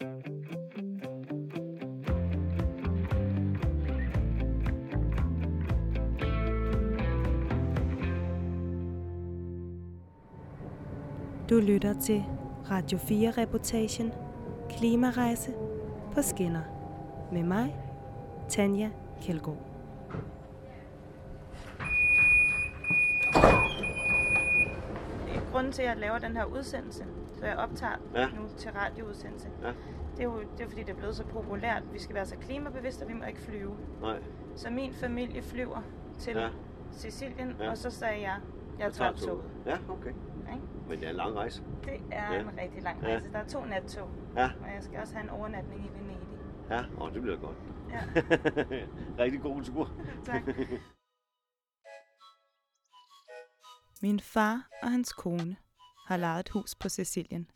Du lytter til Radio 4-reportagen Klimarejse på skinner med mig, Tanja Kjeldgaard. Til, at jeg laver den her udsendelse, så jeg optager Ja. ja. nu til radioudsendelse, Ja. det er jo det er, fordi, det er blevet så populært. Vi skal være så klimabevidste, og vi må ikke flyve. Nej. Så min familie flyver til Ja. ja. Sicilien, Ja. ja. og så sagde jeg, jeg tager toget. Ja, okay. Ikke? Men det er en lang rejse. Det er Ja. ja. en rigtig lang Ja. rejse. Der er to nattog, Ja, og jeg skal også have en overnatning i Venedig. ja. Åh, det bliver godt. Ja, Rigtig god tur. tak. Min far og hans kone har lejet et hus på Sicilien.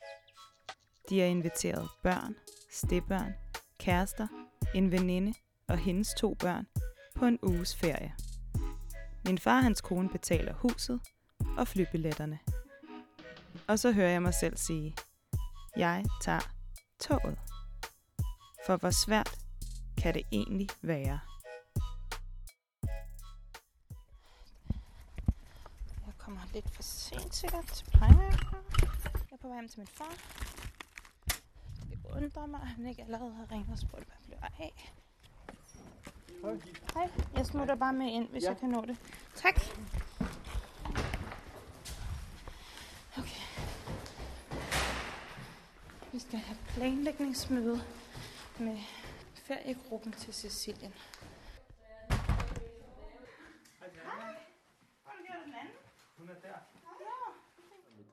De har inviteret børn, stebørn, kærester, en veninde og hendes to børn på en uges ferie. Min far og hans kone betaler huset og flybilletterne. Og så hører jeg mig selv sige, jeg tager toget. For hvor svært kan det egentlig være? Kommer lidt for sent sikkert til pleje. Jeg er på vej hjem til min far. Det undrer mig, at han ikke allerede har ringet og spurgt, hvad jeg bliver af. Hej, jeg smutter bare med ind, hvis ja. jeg kan nå det. Tak. Okay. Vi skal have planlægningsmøde med feriegruppen til Sicilien.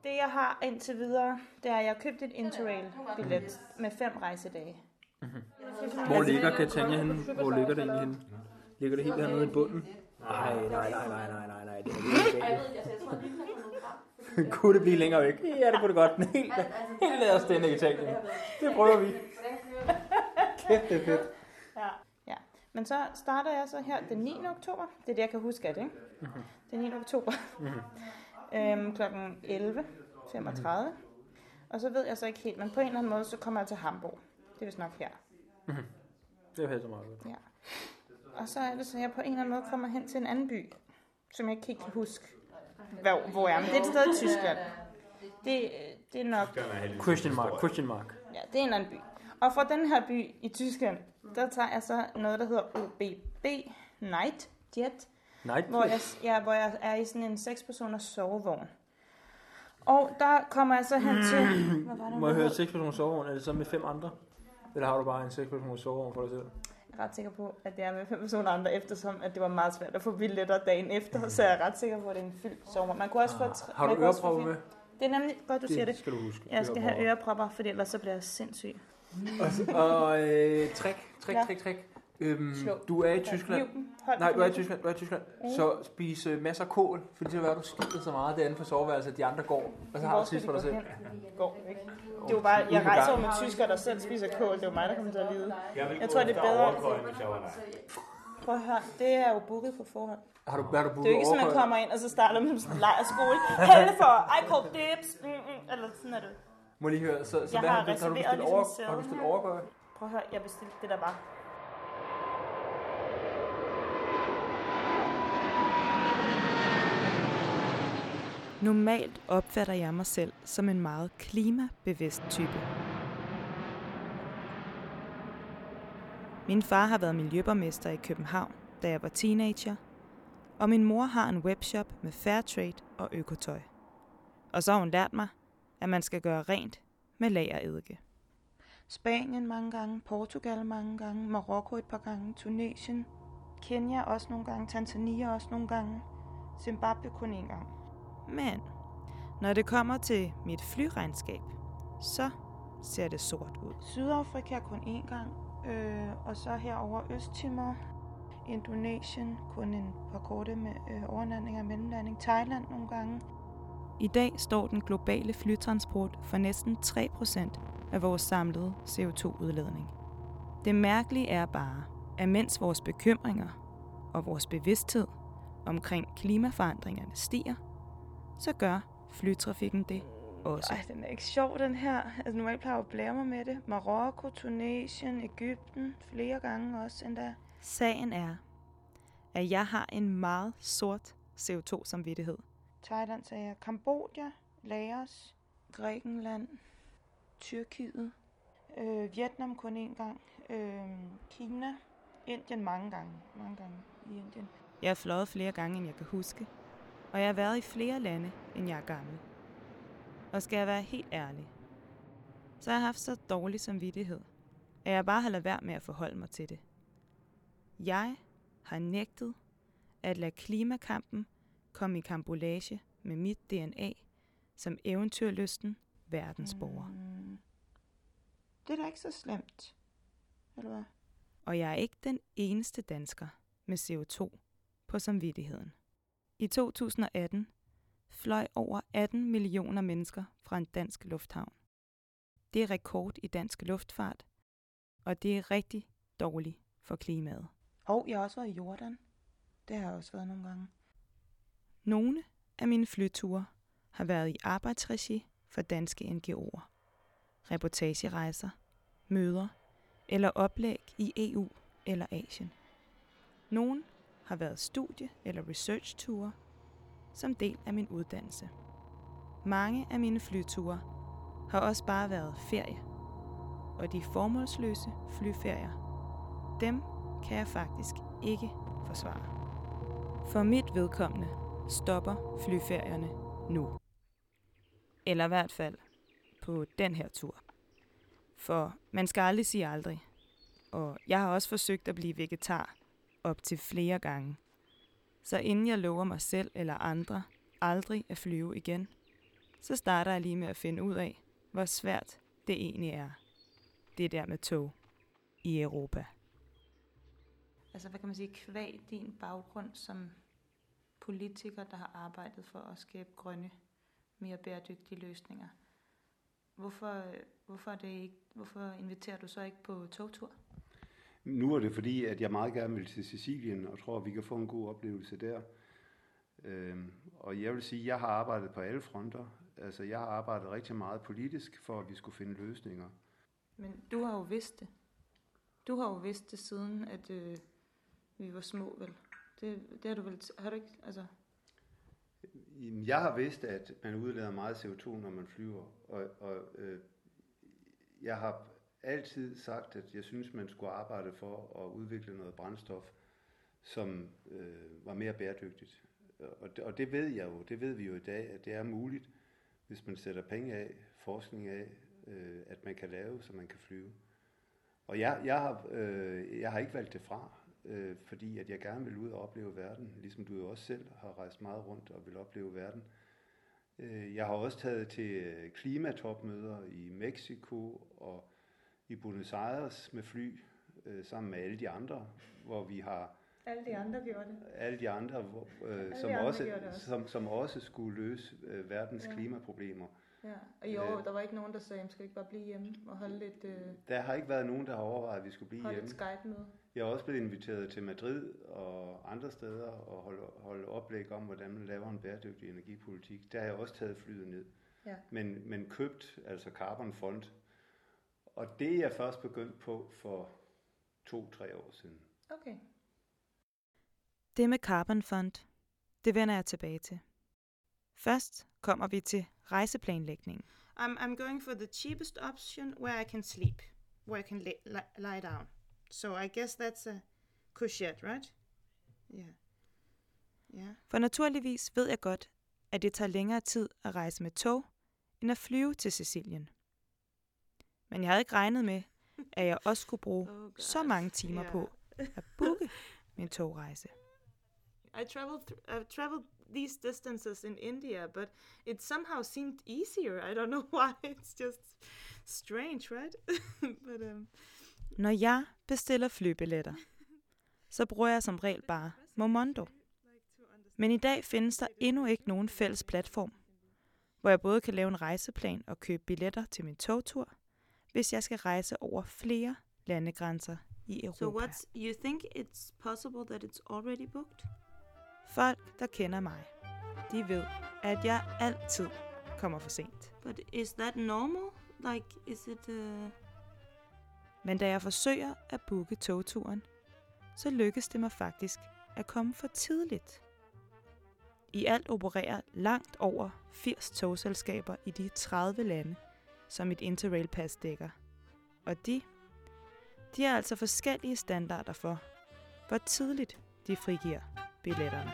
Det jeg har indtil videre, det er, at jeg har købt et Interrail-billet med fem rejsedage. Hvor ligger Catania henne? Hvor ligger det egentlig henne? Ligger det helt hernede i bunden? Nej, nej, nej, nej, nej, nej, nej, det er ikke Kunne det blive længere væk? Ja, det kunne det godt. Helt, helt nederst ende i Italien. Det prøver vi. Kæft, det er fedt. Ja. ja. Men så starter jeg så her den 9. oktober. Det er det, jeg kan huske af det, ikke? Den 9. oktober. Øhm, klokken 11.35. Og så ved jeg så ikke helt, men på en eller anden måde, så kommer jeg til Hamburg. Det er vist nok her. Det er helt så meget godt. Ja. Og så er det så, at jeg på en eller anden måde kommer hen til en anden by, som jeg ikke kan huske, hvor, hvor er. Men det er et sted i Tyskland. Det, det er nok... Question mark, question mark. Ja, det er en anden by. Og fra den her by i Tyskland, der tager jeg så noget, der hedder OBB Night Jet, Nej, hvor jeg, ja, hvor jeg er i sådan en 6-personers sovevogn. Og der kommer jeg så hen til... Hvad var det, må jeg høre? 6 personers sovevogn? Er det så med fem andre? Eller har du bare en 6 personers sovevogn for dig selv? Jeg er ret sikker på, at det er med fem personer andre, eftersom at det var meget svært at få billetter dagen efter, så er jeg ret sikker på, at det er en fyldt sovevogn. Man kunne også få... tre- Ah, Har du ørepropper med? Det er nemlig godt, du siger det. skal du huske. Jeg skal have ørepropper, for ellers så bliver jeg sindssyg. Og, så- og øh, trik, trik, Ja. trik, trik. Øhm, Slå. du er i Tyskland. Hold Nej, du er i Tyskland, du er i Tyskland. Mm. Så spis øh, masser af kål, fordi så er du skider så meget derinde for soveværelset, at de andre går. Og så har du sidst for dig gå selv. Går ikke. Det er jo bare, jeg rejser jo med tyskere, der selv spiser kål. Det er jo mig, der kommer til at lide. Jeg tror, det er bedre. Prøv at høre, det er jo booket på forhånd. Har du, har du Det er jo ikke sådan, man overgøjet? kommer ind, og så starter man sådan en lejrskole. Hælde for, I call dips. Mm, mm, eller sådan er det. Må lige høre, så, så Jeg hvad har har, du, har du bestilt ligesom over, har du bestilt her. overgøj? Prøv at høre, jeg bestilte det der bare. Normalt opfatter jeg mig selv som en meget klimabevidst type. Min far har været miljøborgmester i København, da jeg var teenager, og min mor har en webshop med fair trade og økotøj. Og så har hun lært mig, at man skal gøre rent med lageredike. Spanien mange gange, Portugal mange gange, Marokko et par gange, Tunesien, Kenya også nogle gange, Tanzania også nogle gange, Zimbabwe kun en gang. Men når det kommer til mit flyregnskab, så ser det sort ud. Sydafrika kun én gang, øh, og så herover Østtimor, Indonesien kun en par korte med øh, overnatning og mellemlanding, Thailand nogle gange. I dag står den globale flytransport for næsten 3% af vores samlede CO2-udledning. Det mærkelige er bare, at mens vores bekymringer og vores bevidsthed omkring klimaforandringerne stiger, så gør flytrafikken det også. Ej, den er ikke sjov, den her. Altså, normalt plejer jeg at blære mig med det. Marokko, Tunesien, Ægypten, flere gange også endda. Sagen er, at jeg har en meget sort CO2-samvittighed. Thailand sagde jeg. Kambodja, Laos, Grækenland, Tyrkiet, øh, Vietnam kun én gang, øh, Kina, Indien mange gange, mange gange i Indien. Jeg har fløjet flere gange, end jeg kan huske, og jeg har været i flere lande, end jeg er gammel. Og skal jeg være helt ærlig, så har jeg haft så dårlig samvittighed, at jeg bare har ladet være med at forholde mig til det. Jeg har nægtet at lade klimakampen komme i kambolage med mit DNA som eventyrlysten verdensborger. Mm. Det er da ikke så slemt. Eller hvad? Og jeg er ikke den eneste dansker med CO2 på samvittigheden. I 2018 fløj over 18 millioner mennesker fra en dansk lufthavn. Det er rekord i dansk luftfart, og det er rigtig dårligt for klimaet. Og jeg har også været i Jordan. Det har jeg også været nogle gange. Nogle af mine flyture har været i arbejdsregi for danske NGO'er, reportagerejser, møder eller oplæg i EU eller Asien. Nogle har været studie- eller research-ture som del af min uddannelse. Mange af mine flyture har også bare været ferie, og de formålsløse flyferier, dem kan jeg faktisk ikke forsvare. For mit vedkommende stopper flyferierne nu. Eller i hvert fald på den her tur. For man skal aldrig sige aldrig. Og jeg har også forsøgt at blive vegetar op til flere gange. Så inden jeg lover mig selv eller andre aldrig at flyve igen, så starter jeg lige med at finde ud af, hvor svært det egentlig er. Det der med tog i Europa. Altså, hvad kan man sige, kvæg din baggrund som politiker, der har arbejdet for at skabe grønne, mere bæredygtige løsninger. Hvorfor, hvorfor, er det ikke, hvorfor inviterer du så ikke på togtur? Nu er det fordi, at jeg meget gerne vil til Sicilien, og tror, at vi kan få en god oplevelse der. Øhm, og jeg vil sige, at jeg har arbejdet på alle fronter. Altså, jeg har arbejdet rigtig meget politisk, for at vi skulle finde løsninger. Men du har jo vidst det. Du har jo vidst det siden, at øh, vi var små, vel? Det, det har du vel... Har du ikke... Altså, Jeg har vidst, at man udleder meget CO2, når man flyver, og, og øh, jeg har altid sagt, at jeg synes, man skulle arbejde for at udvikle noget brændstof, som øh, var mere bæredygtigt. Og det, og det ved jeg jo, det ved vi jo i dag, at det er muligt, hvis man sætter penge af, forskning af, øh, at man kan lave, så man kan flyve. Og jeg, jeg, har, øh, jeg har ikke valgt det fra, øh, fordi at jeg gerne vil ud og opleve verden, ligesom du jo også selv har rejst meget rundt og vil opleve verden. Øh, jeg har også taget til klimatopmøder i Mexico og i Buenos Aires med fly, øh, sammen med alle de andre, hvor vi har alle de andre gjorde det. alle de andre, hvor, øh, Alle som, de andre også, også. som, som også skulle løse øh, verdens Ja. klimaproblemer. Ja. Og jo, Øh. der var ikke nogen, der sagde, skal vi ikke bare blive hjemme og holde lidt, øh, Der har ikke været nogen, der har overvejet, at vi skulle blive holde hjemme. et Skype-møde? Jeg er også blevet inviteret til Madrid og andre steder og holde, holde oplæg om, hvordan man laver en bæredygtig energipolitik. Der har jeg også taget flyet ned. Ja. Men, men købt, altså Carbon Fund. Og det er jeg først begyndt på for to-tre år siden. Okay. Det med Carbon Fund, det vender jeg tilbage til. Først kommer vi til rejseplanlægningen. I'm, I'm going for the cheapest option where I can sleep, where I can lay, lie, lie down. So I guess that's a couchette, right? Yeah. Yeah. For naturligvis ved jeg godt, at det tager længere tid at rejse med tog, end at flyve til Sicilien. Men jeg havde ikke regnet med, at jeg også skulle bruge Oh, så mange timer Yeah. på at booke min togrejse. I traveled I've traveled these distances in India, but it somehow seemed easier. I don't know why. It's just strange, right? but um, Når jeg bestiller flybilletter, så bruger jeg som regel bare Momondo. Men i dag findes der endnu ikke nogen fælles platform, hvor jeg både kan lave en rejseplan og købe billetter til min togtur, hvis jeg skal rejse over flere landegrænser i Europa. so what's you think it's possible that it's already booked? Folk, der kender mig, de ved, at jeg altid kommer for sent. But is that normal? Like, is it... Uh... Men da jeg forsøger at booke togturen, så lykkes det mig faktisk at komme for tidligt. I alt opererer langt over 80 togselskaber i de 30 lande, som et Interrail-pas dækker. Og de, de har altså forskellige standarder for, hvor tidligt de frigiver billetterne.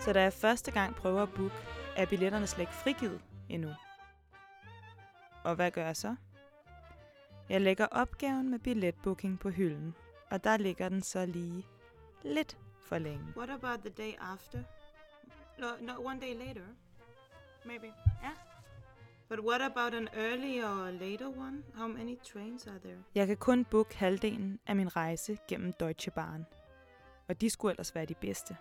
Så da jeg første gang prøver at booke, er billetterne slet ikke frigivet endnu. Og hvad gør jeg så? Jeg lægger opgaven med billetbooking på hylden, og der ligger den så lige lidt for længe. What about the day after? No, no, one day later. Maybe. Yeah. But what about an early or later one? How many trains are there? Jeg kan kun booke halvdelen af min rejse gennem Deutsche Bahn. Og de skulle ellers være de bedste.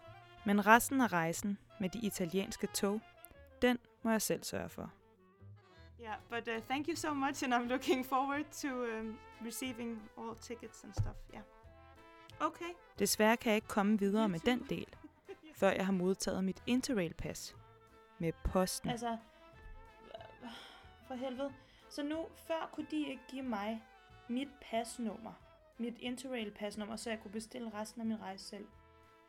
Men resten af rejsen med de italienske tog, den må jeg selv sørge for. Yeah, but uh, thank you so much, and I'm looking forward to um, receiving all tickets and stuff. Yeah. Okay. Desværre kan jeg ikke komme videre med den del, før jeg har modtaget mit Interrail-pas med posten. Altså, for helvede. Så nu, før kunne de ikke give mig mit pasnummer, mit Interrail-pasnummer, så jeg kunne bestille resten af min rejse selv.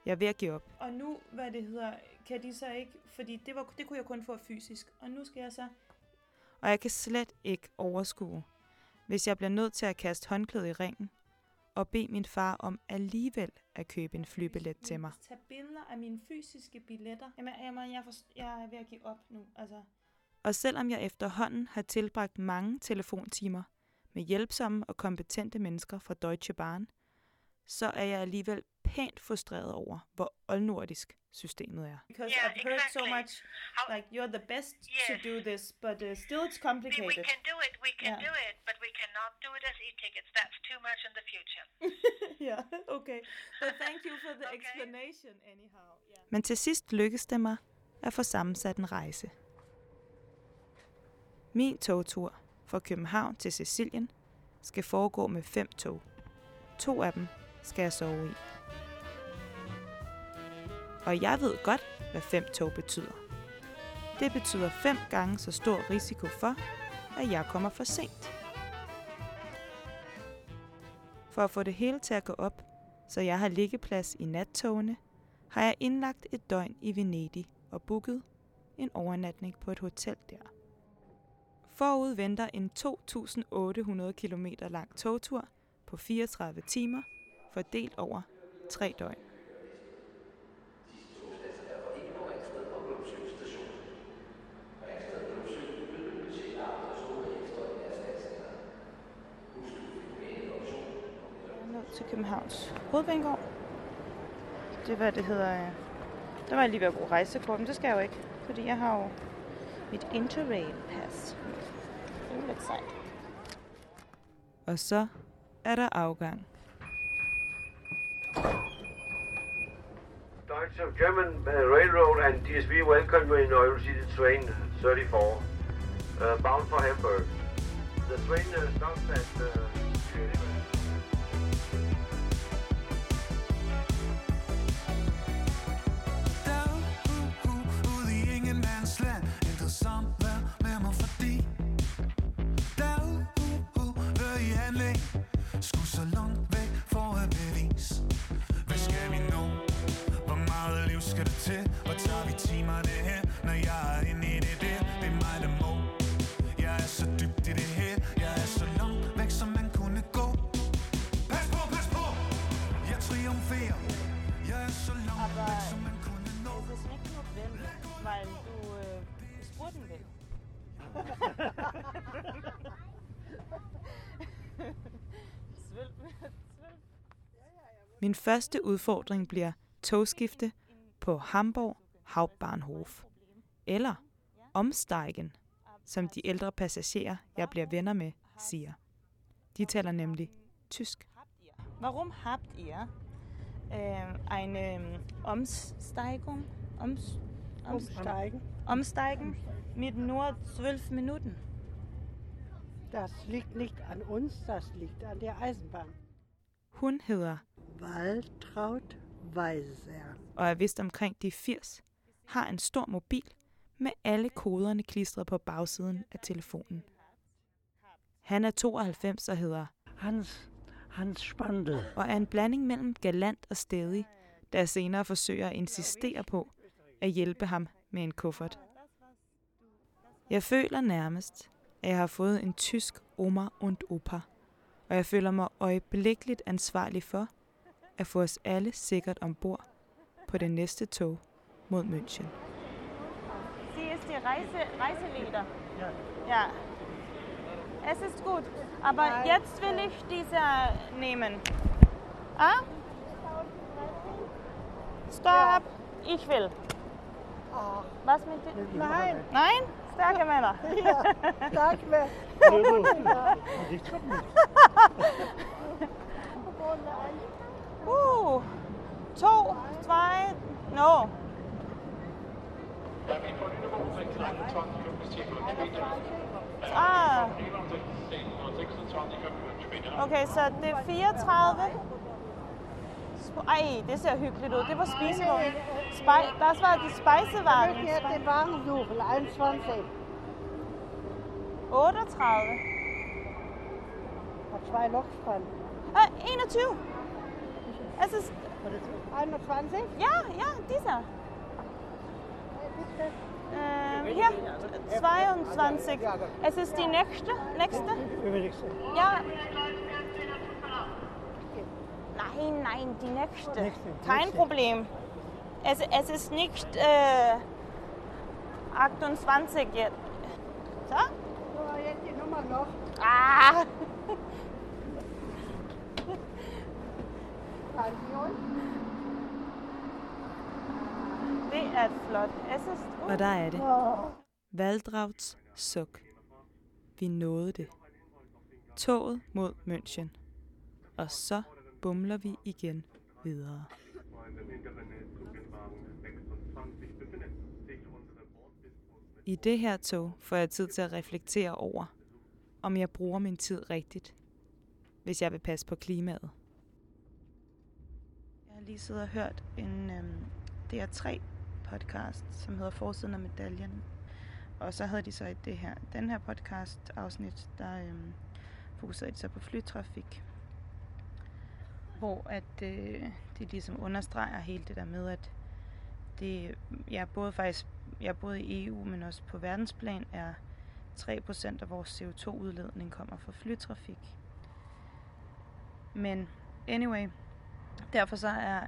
Jeg er ved at give op. Og nu, hvad det hedder, kan de så ikke, fordi det, var, det kunne jeg kun få fysisk. Og nu skal jeg så, Og jeg kan slet ikke overskue, hvis jeg bliver nødt til at kaste håndklædet i ringen og bede min far om alligevel at købe en flybillet til mig. tage billeder af mine fysiske billetter. Jamen, jamen jeg, forst- jeg er ved at give op nu. Altså, Og selvom jeg efterhånden har tilbragt mange telefontimer med hjælpsomme og kompetente mennesker fra Deutsche Bahn, så er jeg alligevel pænt frustreret over, hvor oldnordisk systemet er. because Yeah, I've heard so exactly. much, How- like, you're the best to Yes. do this, but uh, still it's We, we complicated. can do it, we can Yeah. do it, but we cannot do it as e-tickets. That's too much in the future. yeah, okay. But thank you for the Okay. explanation anyhow. Yeah. Men til sidst lykkes det mig at få sammensat en rejse. Min togtur fra København til Sicilien skal foregå med fem tog. To af dem skal jeg sove i. Og jeg ved godt, hvad fem tog betyder. Det betyder fem gange så stor risiko for, at jeg kommer for sent. For at få det hele til at gå op, så jeg har liggeplads i nattogene, har jeg indlagt et døgn i Venedig og booket en overnatning på et hotel der. Forud venter en 2.800 km lang togtur på 34 timer, fordelt over tre døgn. ned til Københavns Hovedbanegård. Det er, hvad det hedder. Der var jeg lige ved at bruge rejsekort, men det skal jeg jo ikke. Fordi jeg har jo mit Interrail-pas. Det er lidt sejt. Og så er der afgang. Deutsche German uh, Railroad and DSB welcome you in Oil City train 34, uh, bound for Hamburg. The train uh, stops at uh, til? Hvor tager vi timer det her? Når jeg er inde i det der Det er mig der må Jeg er så dybt i det her Jeg er så langt væk som man kunne gå Pas på, pas på! Jeg triumferer Jeg er så langt Aber væk som man kunne nå Es ist nicht notwendig, weil du äh, spurten will. Zwölf, zwölf. Min første udfordring bliver togskifte på Hamburg Hauptbahnhof, eller Omsteigen, som de ældre passagerer, jeg bliver venner med, siger. De taler nemlig tysk. Warum habt ihr äh, eine ähm, Umsteigung? Ums, Umsteigen. Umsteigen mit nur zwölf Minuten. Das liegt nicht an uns, das liegt an der Eisenbahn. Hun hedder Waltraud. Og er vist omkring de 80, har en stor mobil med alle koderne klistret på bagsiden af telefonen. Han er 92 og hedder Hans, Hans Spandl. og er en blanding mellem galant og stedig, der senere forsøger at insistere på at hjælpe ham med en kuffert. Jeg føler nærmest, at jeg har fået en tysk Omar und Opa, og jeg føler mig øjeblikkeligt ansvarlig for at få os alle sikkert ombord på det næste tog mod München. Sie ist die Reise, Reiseleder. Ja. Ja. Es ist gut. Aber jetzt will ich diese nehmen. Ah? Stopp. Ich will. Was mit dir? Nein, Nein? Starke Männer. tak med. Uh. To, zwei, no. Ah. Okay, så det er 34. Sp- Ej, det ser hyggeligt ud. Det var spisevogn. Spej, der var de spejsevagen. Ja, det var en jubel, 21. 38. Og zwei Loks dran. Ah, 21. Es ist, 21? ja, ja, dieser. Ähm, hier, 22. Es ist die nächste, nächste. Ja. Nein, nein, die nächste. Kein Problem. Es, es ist nicht äh, 28 jetzt. So? Så er die Nummer noch. Ah! Det er flot. Es ist Og der er det. Valdrauts suk. Vi nåede det. Toget mod München. Og så bumler vi igen videre. I det her tog får jeg tid til at reflektere over, om jeg bruger min tid rigtigt, hvis jeg vil passe på klimaet. Jeg har lige siddet og hørt en øhm, DR3 podcast, som hedder Forsiden af medaljen. Og så havde de så i det her, den her podcast afsnit, der øhm, fokuserede de så på flytrafik. Hvor at øh, de ligesom understreger hele det der med, at det, ja, både faktisk, ja, både i EU, men også på verdensplan, er 3% af vores CO2-udledning kommer fra flytrafik. Men anyway, derfor så er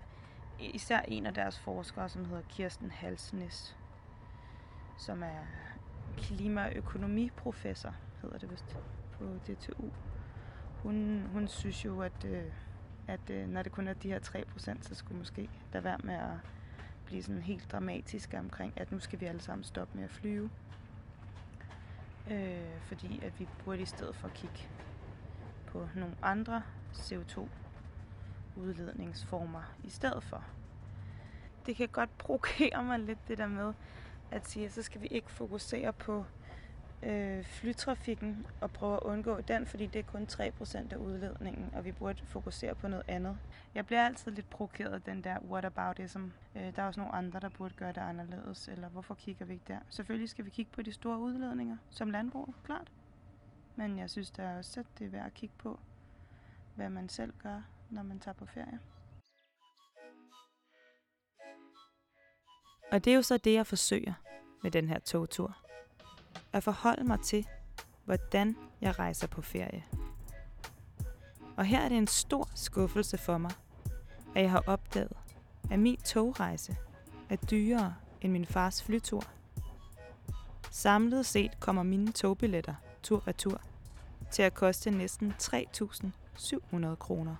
især en af deres forskere, som hedder Kirsten Halsnes, som er klimaøkonomiprofessor, hedder det vist, på DTU. Hun, hun synes jo, at, øh, at øh, når det kun er de her 3%, så skulle måske der være med at blive sådan helt dramatisk omkring, at nu skal vi alle sammen stoppe med at flyve. Øh, fordi at vi burde i stedet for kigge på nogle andre CO2 udledningsformer i stedet for. Det kan godt provokere mig lidt det der med at sige, at så skal vi ikke fokusere på øh, flytrafikken og prøve at undgå den, fordi det er kun 3% af udledningen, og vi burde fokusere på noget andet. Jeg bliver altid lidt provokeret af den der whataboutism. Øh, der er også nogle andre, der burde gøre det anderledes, eller hvorfor kigger vi ikke der? Selvfølgelig skal vi kigge på de store udledninger, som landbrug, klart. Men jeg synes da også, at det er værd at kigge på, hvad man selv gør, når man tager på ferie. Og det er jo så det, jeg forsøger med den her togtur. At forholde mig til, hvordan jeg rejser på ferie. Og her er det en stor skuffelse for mig, at jeg har opdaget, at min togrejse er dyrere end min fars flytur. Samlet set kommer mine togbilletter tur-retur til at koste næsten 3.700 kroner.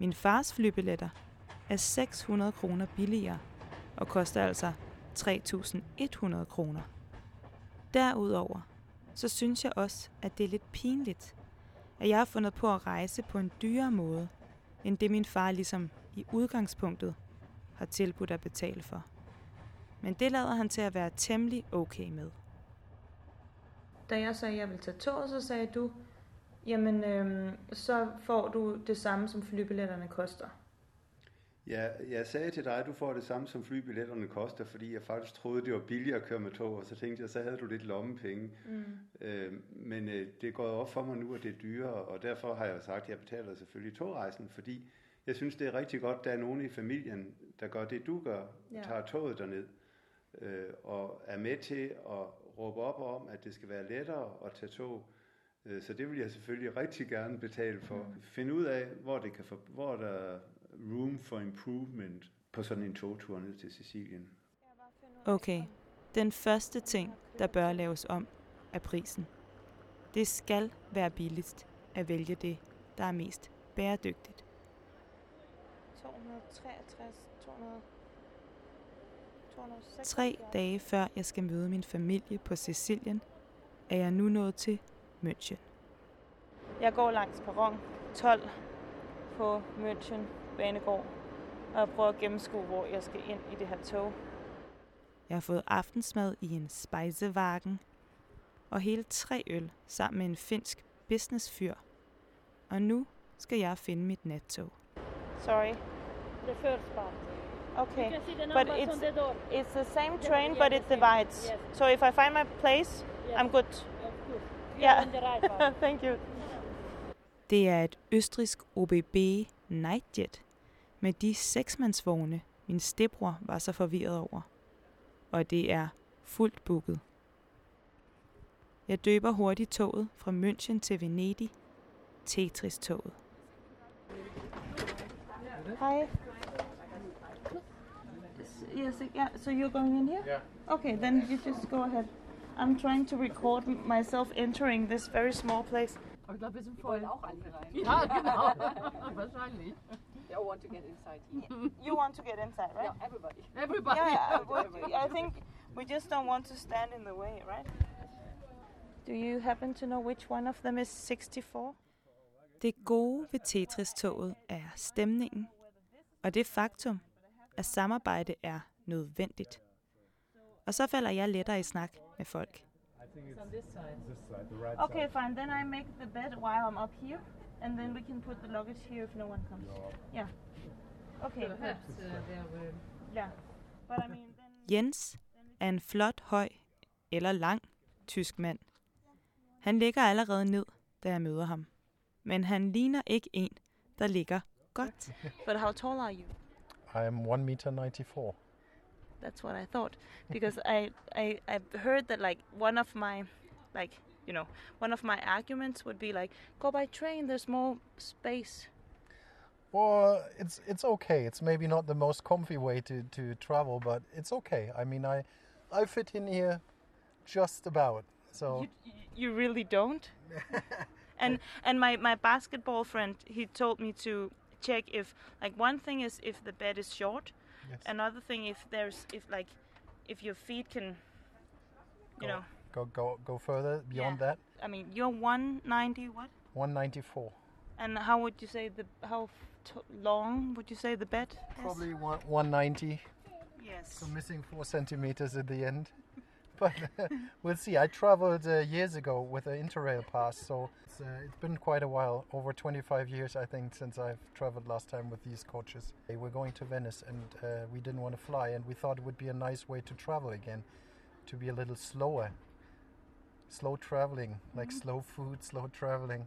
Min fars flybilletter er 600 kroner billigere og koster altså 3.100 kroner. Derudover så synes jeg også, at det er lidt pinligt, at jeg har fundet på at rejse på en dyrere måde, end det min far ligesom i udgangspunktet har tilbudt at betale for. Men det lader han til at være temmelig okay med. Da jeg sagde, at jeg ville tage toget, så sagde du, jamen øhm, så får du det samme, som flybilletterne koster. Ja, jeg sagde til dig, at du får det samme som flybilletterne koster, fordi jeg faktisk troede, det var billigere at køre med tog, og så tænkte jeg, så havde du lidt lommepenge. Mm. Øh, men øh, det er gået op for mig nu, at det er dyrere, og derfor har jeg sagt, at jeg betaler selvfølgelig togrejsen, fordi jeg synes, det er rigtig godt, at der er nogen i familien, der gør det, du gør, Ja. tager toget derned, øh, og er med til at råbe op om, at det skal være lettere at tage tog. Øh, Så det vil jeg selvfølgelig rigtig gerne betale for. Mm. Finde ud af, hvor, det kan for, hvor der er room for improvement på sådan en togtur ned til Sicilien. Okay, den første ting, der bør laves om, er prisen. Det skal være billigst at vælge det, der er mest bæredygtigt. 263, 200, 276. Tre dage før jeg skal møde min familie på Sicilien, er jeg nu nået til München. Jeg går langs perron 12 på München Banegård, og jeg prøver at gennemskue, hvor jeg skal ind i det her tog. Jeg har fået aftensmad i en spejsevagen og hele tre øl sammen med en finsk businessfyr. Og nu skal jeg finde mit nattog. Sorry. The first part. Okay. But it's it's the same train, but it divides. Yes. So if I find my place, Yes. I'm good. Yeah. on the right part. Thank you. Det er et østrisk OBB Nightjet med de seksmandsvogne, min stebror var så forvirret over. Og det er fuldt booket. Jeg døber hurtigt toget fra München til Venedig, Tetris-toget. Hi. S- Yes, yeah. So you're going in here? Yeah. Okay, then you just go ahead. I'm trying to record myself entering this very small place. Aber ich glaube, wir sind voll. auch alle rein. Ja, genau. Wahrscheinlich. They all want to get inside here. You want to get inside, right? Yeah, everybody. Everybody. Yeah, yeah. well, I think we just don't want to stand in the way, right? Do you happen to know which one of them is 64? Det gode ved Tetris-toget er stemningen, og det faktum, at samarbejde er nødvendigt. Og så falder jeg lettere i snak med folk. I think it's on this side. This side, the right Okay, side. fine. Then I make the bed while I'm up here, and then we can put the luggage here if no one comes. Yeah. Okay. Perhaps uh, there will. Yeah. But I mean, then Jens er en flot, høj eller lang tysk mand. Han ligger allerede ned, da jeg møder ham. Men han ligner ikke en, der ligger godt. But how tall are you? I'm one meter ninety-four. That's what I thought, because I I I've heard that like one of my, like you know, one of my arguments would be like, go by train. There's more space. Well, it's it's okay. It's maybe not the most comfy way to, to travel, but it's okay. I mean, I I fit in here just about. So You, you really don't. and and my my basketball friend, he told me to check if like one thing is if the bed is short, Yes. another thing if there's if like if your feet can, you Go- know. go go go further beyond that. I mean, you're 190 what? One ninety-four. And how would you say the how long would you say the bed? is? Probably one one ninety. Yes. So missing four centimeters at the end. But we'll see. I traveled uh, years ago with an Interrail pass, so it's, uh, it's been quite a while, over 25 years, I think, since I've traveled last time with these coaches. We're going to Venice, and uh, we didn't want to fly, and we thought it would be a nice way to travel again, to be a little slower, slow traveling, like slow food, slow traveling.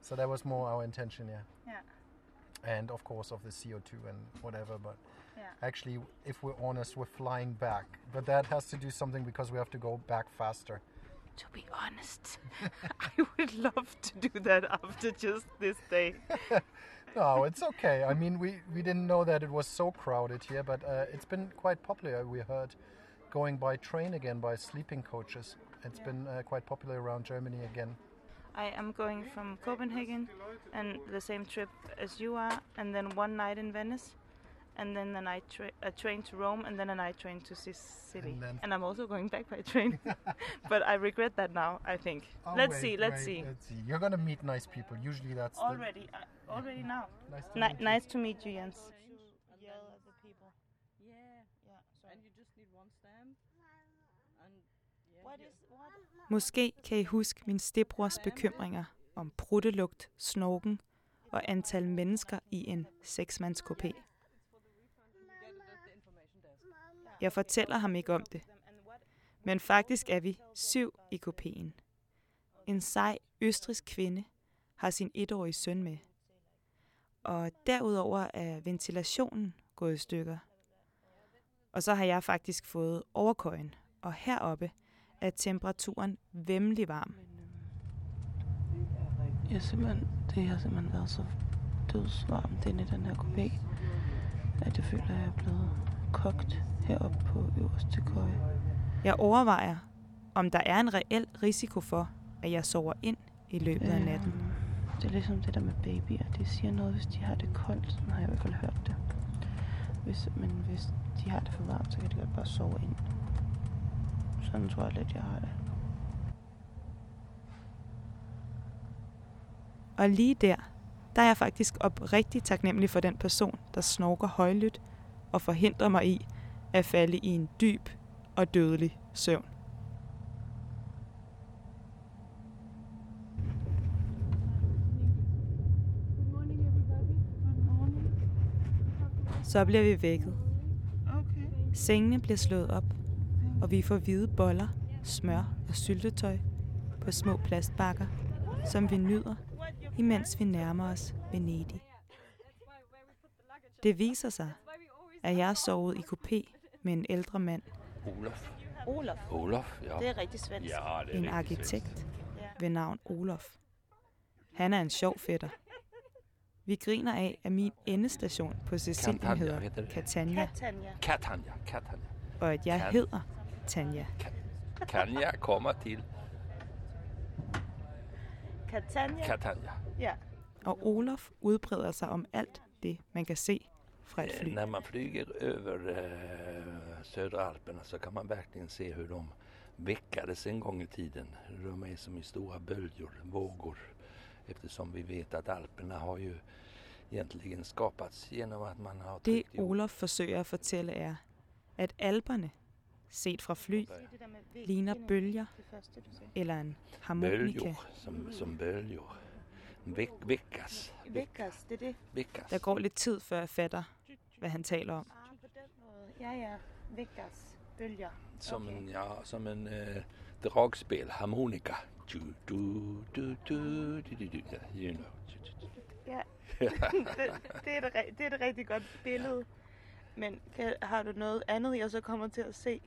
So that was more our intention, yeah. Yeah. And of course of the CO2 and whatever, but. Actually, if we're honest, we're flying back. But that has to do something because we have to go back faster. To be honest, I would love to do that after just this day. No, it's okay. I mean, we, we didn't know that it was so crowded here, but uh, it's been quite popular. We heard going by train again by sleeping coaches. It's been uh, quite popular around Germany again. I am going from Copenhagen and the same trip as you are, and then one night in Venice, and then a night tra- a train to Rome, and then a night train to Sicily. And then- And I'm also going back by train, but I regret that now. I think. Oh, let's wait, see. Let's wait, see. Let's see. You're gonna meet nice people. Usually that's the- Already, uh, already now. Nice to Ni- meet you. nice to meet you, Jens. Yell at the people. Yeah. Yeah. And you just need one stamp. And yeah. What is what? Måske kan I huske min stebrors bekymringer om pruttelugt, snorken og antal mennesker i en seksmandskopé. Jeg fortæller ham ikke om det. Men faktisk er vi syv i kopien. En sej østrisk kvinde har sin etårige søn med. Og derudover er ventilationen gået i stykker. Og så har jeg faktisk fået overkøjen, og heroppe er temperaturen vemmelig varm. Jeg simpelthen, det har simpelthen været så dødsvarmt inde i den her kopé, at jeg føler, at jeg er blevet kogt heroppe på øverste køje. Jeg overvejer, om der er en reel risiko for, at jeg sover ind i løbet af natten. Det er ligesom det der med babyer. De siger noget, hvis de har det koldt. Sådan har jeg i hvert fald hørt det. Hvis, men hvis de har det for varmt, så kan de godt bare sove ind. Sådan tror jeg lidt, jeg har det. Og lige der, der er jeg faktisk oprigtigt taknemmelig for den person, der snorker højlydt og forhindrer mig i at falde i en dyb og dødelig søvn. Så bliver vi vækket. Sengene bliver slået op, og vi får hvide boller, smør og syltetøj på små plastbakker, som vi nyder, imens vi nærmer os Venedig. Det viser sig, at jeg har sovet i kopé med en ældre mand, Olof. Olof. Olof, ja. Det er rigtig svensk. Ja, det er en arkitekt svensk. ved navn Olof. Han er en sjov fætter. Vi griner af, at min endestation på Sicilien Catania, hedder Catania. Catania, Catania. og at jeg Can- hedder Tanja. Catania kommer til Catania. Catania. Ja. Og Olof udbreder sig om alt det, man kan se fra et Eh, fly. När man flyger över eh, södra Alperna så kan man verkligen se hur de veckades en gång i tiden. De är som i stora böljor, vågor. Eftersom vi vet att Alperna har ju egentligen skapats genom att man har Det Olof forsøger at fortælle er, at alberne, set fra fly, ligner bølger eller en harmonika. böljor som, som böljor. Veck, veckas. Vækkers, det er det. Veckas. Der går lidt tid, før jeg fatter, hvad han taler om. Ah, på den måde. Ja, ja. Vækkers. Bølger. Som en, ja, som en eh, dragspel, harmonika. Du, du, du, du, du, du, du. Ja, you know. Ja, det, det, er et, det er et rigtig godt billede. Men kan, har du noget andet, jeg så kommer til at se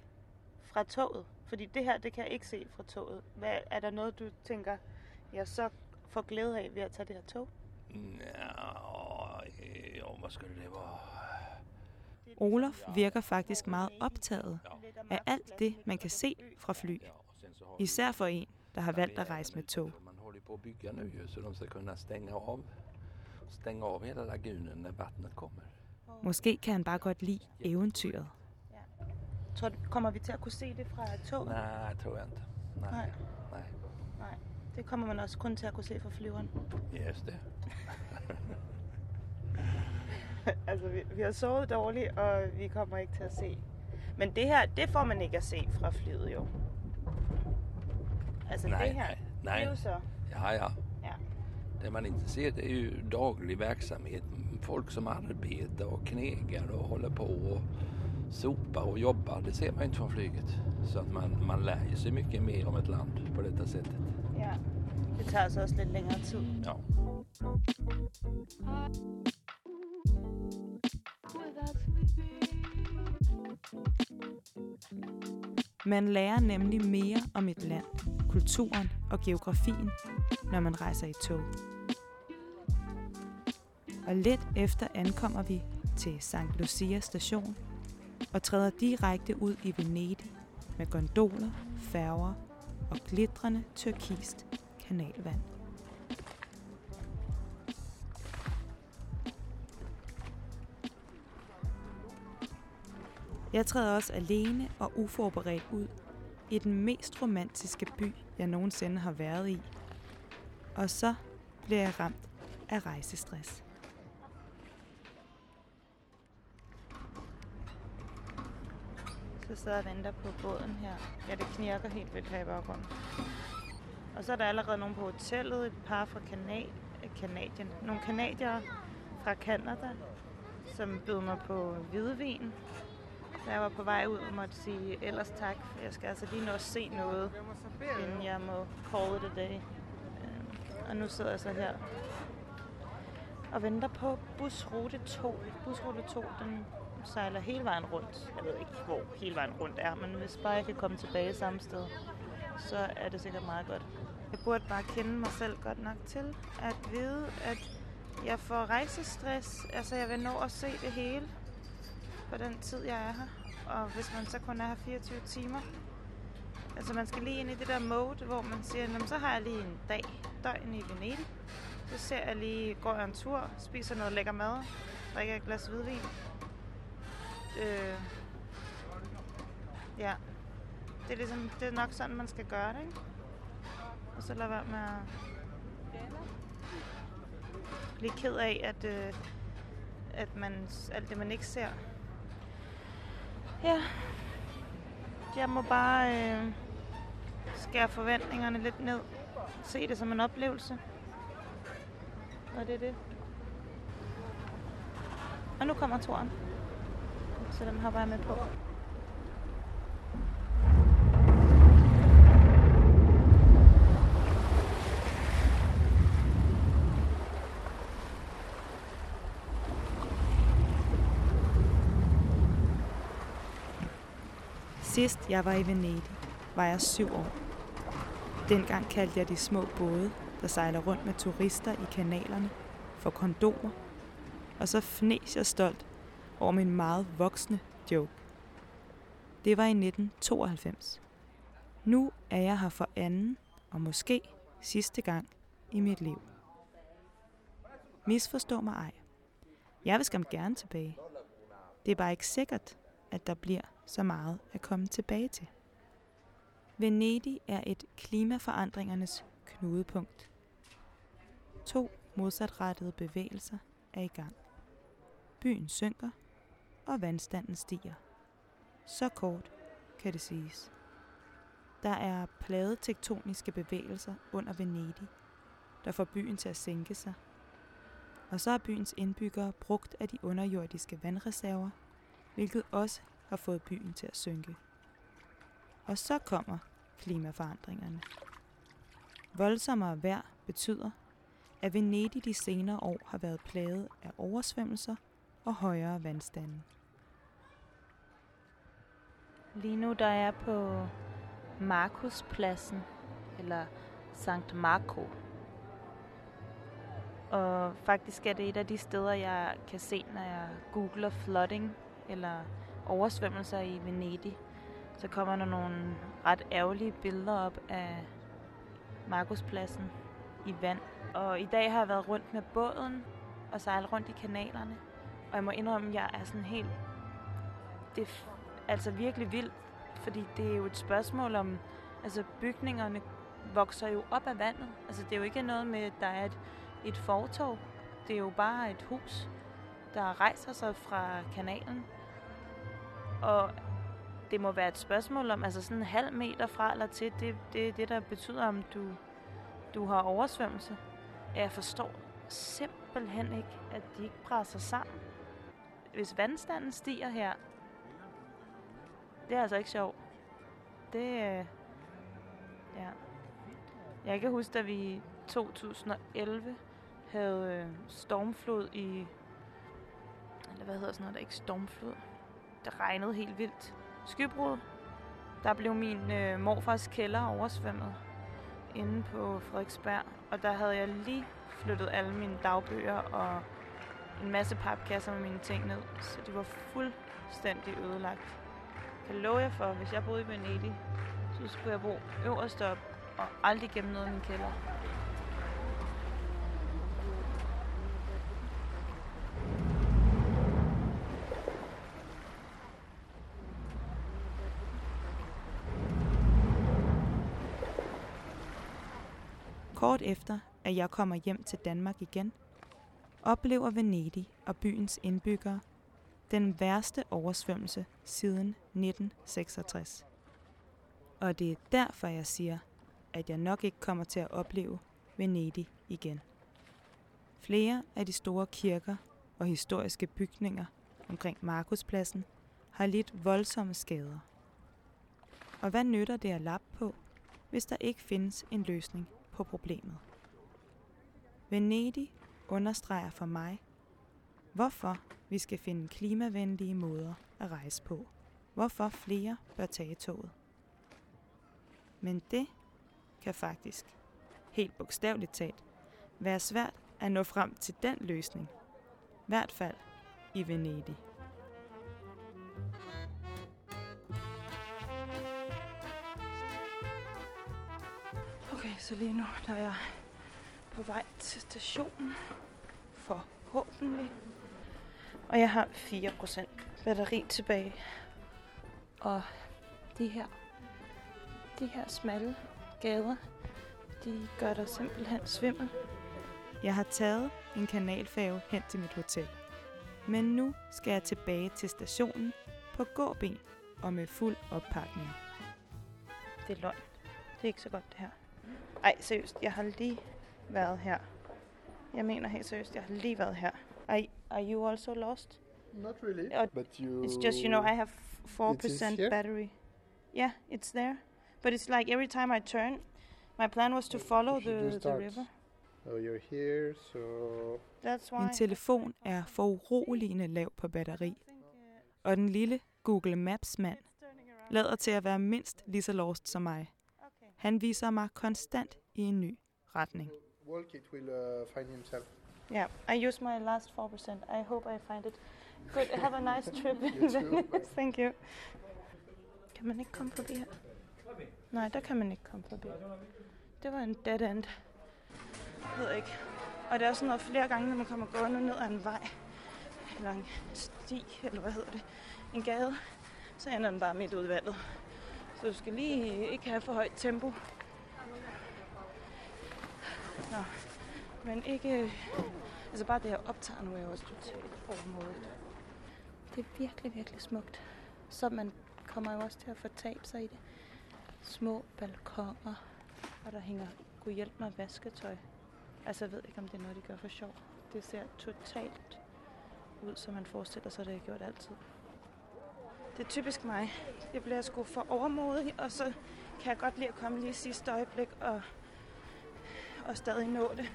fra toget? Fordi det her, det kan jeg ikke se fra toget. Hvad, er der noget, du tænker, jeg så får glæde af ved at tage det her tog? Ja, eh, ja, vad skulle det vara? Olof virker faktisk meget optaget af alt det, man kan se fra fly. Især for en, der har valgt at rejse med tog. Man håller på att bygga nu så de ska kunna stänga av, stänga av hela lagunen när vattnet kommer. Måske kan han bare godt lide eventyret. Tror kommer vi til at kunne se det fra toget? Nej, tror jag inte. Nej. Nej. Det kommer man også kun til at kunne se fra flyveren. Just det. altså, vi, vi har sovet dårligt, og vi kommer ikke til at se. Men det her, det får man ikke at se fra flyet, jo. Altså nej, det her, nej, nej. det er jo så... Ja, ja. Ja. Det man inte ser det är ju daglig verksamhet. Folk som arbetar och knegar och håller på och sopar och jobbar. Det ser man inte från flyget. Så att man, man lär ju sig mycket mer om ett land på detta sättet. Ja. Det tager altså også lidt længere tid. Ja. Man lærer nemlig mere om et land, kulturen og geografien, når man rejser i tog. Og lidt efter ankommer vi til St. Lucia station og træder direkte ud i Venedig med gondoler, færger og glitrende tyrkist kanalvand. Jeg træder også alene og uforberedt ud i den mest romantiske by, jeg nogensinde har været i. Og så bliver jeg ramt af rejsestress. Sidder og venter på båden her. Ja, det knirker helt vildt her i baggrunden. Og så er der allerede nogen på hotellet, et par fra Kanad Kanadien. Øh, Nogle kanadiere fra Kanada, som byder mig på hvidvin. da jeg var på vej ud og måtte sige ellers tak. For jeg skal altså lige nå at se noget, inden jeg må call it a day. Øhm, og nu sidder jeg så her og venter på busrute 2. Busrute 2, den sejler hele vejen rundt. Jeg ved ikke, hvor hele vejen rundt er, men hvis bare jeg kan komme tilbage samme sted, så er det sikkert meget godt. Jeg burde bare kende mig selv godt nok til at vide, at jeg får rejsestress. Altså, jeg vil nå at se det hele på den tid, jeg er her. Og hvis man så kun er her 24 timer. Altså, man skal lige ind i det der mode, hvor man siger, så har jeg lige en dag, døgn i Venedig. Så ser jeg lige, går jeg en tur, spiser noget lækker mad, drikker et glas hvidvin. Øh, ja, det er, ligesom, det er nok sådan, man skal gøre det, ikke? Og så lade være med at blive ked af, at, øh, at man, alt det, man ikke ser. Ja, jeg må bare øh, skære forventningerne lidt ned. Se det som en oplevelse. Og det er det. Og nu kommer toren. Så den hopper jeg med på. Sidst jeg var i Venedig, var jeg syv år. Dengang kaldte jeg de små både, der sejler rundt med turister i kanalerne, for kondomer. Og så fnes jeg stolt om en meget voksne joke. Det var i 1992. Nu er jeg her for anden og måske sidste gang i mit liv. Misforstå mig ej. Jeg vil skam gerne tilbage. Det er bare ikke sikkert, at der bliver så meget at komme tilbage til. Venedig er et klimaforandringernes knudepunkt. To modsatrettede bevægelser er i gang. Byen synker, og vandstanden stiger. Så kort kan det siges. Der er plade tektoniske bevægelser under Venedig, der får byen til at sænke sig. Og så er byens indbyggere brugt af de underjordiske vandreserver, hvilket også har fået byen til at synke. Og så kommer klimaforandringerne. Voldsommere vejr betyder, at Venedig de senere år har været plaget af oversvømmelser og højere vandstande. Lige nu der er jeg på Markuspladsen, eller Sankt Marco. Og faktisk er det et af de steder, jeg kan se, når jeg googler flooding eller oversvømmelser i Venedig. Så kommer der nogle ret ærgerlige billeder op af Markuspladsen i vand. Og i dag har jeg været rundt med båden og sejlet rundt i kanalerne. Og jeg må indrømme, at jeg er sådan helt... Det altså virkelig vildt, fordi det er jo et spørgsmål om... Altså bygningerne vokser jo op af vandet. Altså det er jo ikke noget med, at der er et, et fortov. Det er jo bare et hus, der rejser sig fra kanalen. Og det må være et spørgsmål om, altså sådan en halv meter fra eller til, det, det er det, der betyder, om du, du har oversvømmelse. Jeg forstår simpelthen ikke, at de ikke presser sammen. Hvis vandstanden stiger her, det er altså ikke sjovt. Det, øh, ja. Jeg kan huske, da vi i 2011 havde øh, stormflod i, eller hvad hedder sådan noget, der ikke stormflod. Det regnede helt vildt. Skybrud. Der blev min øh, morfars kælder oversvømmet inde på Frederiksberg. Og der havde jeg lige flyttet alle mine dagbøger og en masse papkasser med mine ting ned. Så de var fuldstændig ødelagt. Kan love jer for, hvis jeg boede i Venedig, så skulle jeg bo øverst op og aldrig gennem noget i min kælder. Kort efter, at jeg kommer hjem til Danmark igen, oplever Venedig og byens indbyggere den værste oversvømmelse siden 1966. Og det er derfor, jeg siger, at jeg nok ikke kommer til at opleve Venedig igen. Flere af de store kirker og historiske bygninger omkring Markuspladsen har lidt voldsomme skader. Og hvad nytter det at lappe på, hvis der ikke findes en løsning på problemet? Venedig understreger for mig, hvorfor vi skal finde klimavenlige måder at rejse på. Hvorfor flere bør tage toget. Men det kan faktisk, helt bogstaveligt talt, være svært at nå frem til den løsning. I hvert fald i Venedig. Okay, så lige nu der er jeg på vej til stationen. Forhåbentlig. Og jeg har 4% batteri tilbage. Og de her, de her smalle gader, de gør dig simpelthen svimmel. Jeg har taget en kanalfærge hen til mit hotel. Men nu skal jeg tilbage til stationen på gåben og med fuld oppakning. Det er løgn. Det er ikke så godt, det her. Ej, seriøst, jeg har lige været her. Jeg mener helt seriøst, jeg har lige været her. Are, are you also lost? Not really, Uh, but you... It's just, you know, I have 4% here? battery. Yeah, it's there. But it's like every time I turn, my plan was to follow the, the river. Oh, you're here, so... That's why. Min telefon er foruroligende lav på batteri. Og den lille Google Maps-mand lader til at være mindst lige så lost som mig. Han viser mig konstant i en ny retning. Walk it will uh, find himself. Yeah, I use my last 4%. I hope I find it. Good, have a nice trip. Too. Thank you. Kan man ikke komme forbi her? Nej, der kan man ikke komme forbi. Det var en dead end. Jeg ved ikke. Og det er sådan noget flere gange, når man kommer gående ned ad en vej. Eller en sti, eller hvad hedder det. En gade. Så ender den bare midt ud i vandet. Så du skal lige ikke have for højt tempo. Nå. Men ikke... Øh, altså bare det, jeg optager nu, er jo også totalt overmodet. Det er virkelig, virkelig smukt. Så man kommer jo også til at fortabe sig i det. Små balkoner, og der hænger, god hjælp mig, vasketøj. Altså jeg ved ikke, om det er noget, de gør for sjov. Det ser totalt ud, som man forestiller sig, det har gjort altid. Det er typisk mig. Jeg bliver sgu for overmodig, og så kan jeg godt lide at komme lige sidste øjeblik og, og stadig nå det.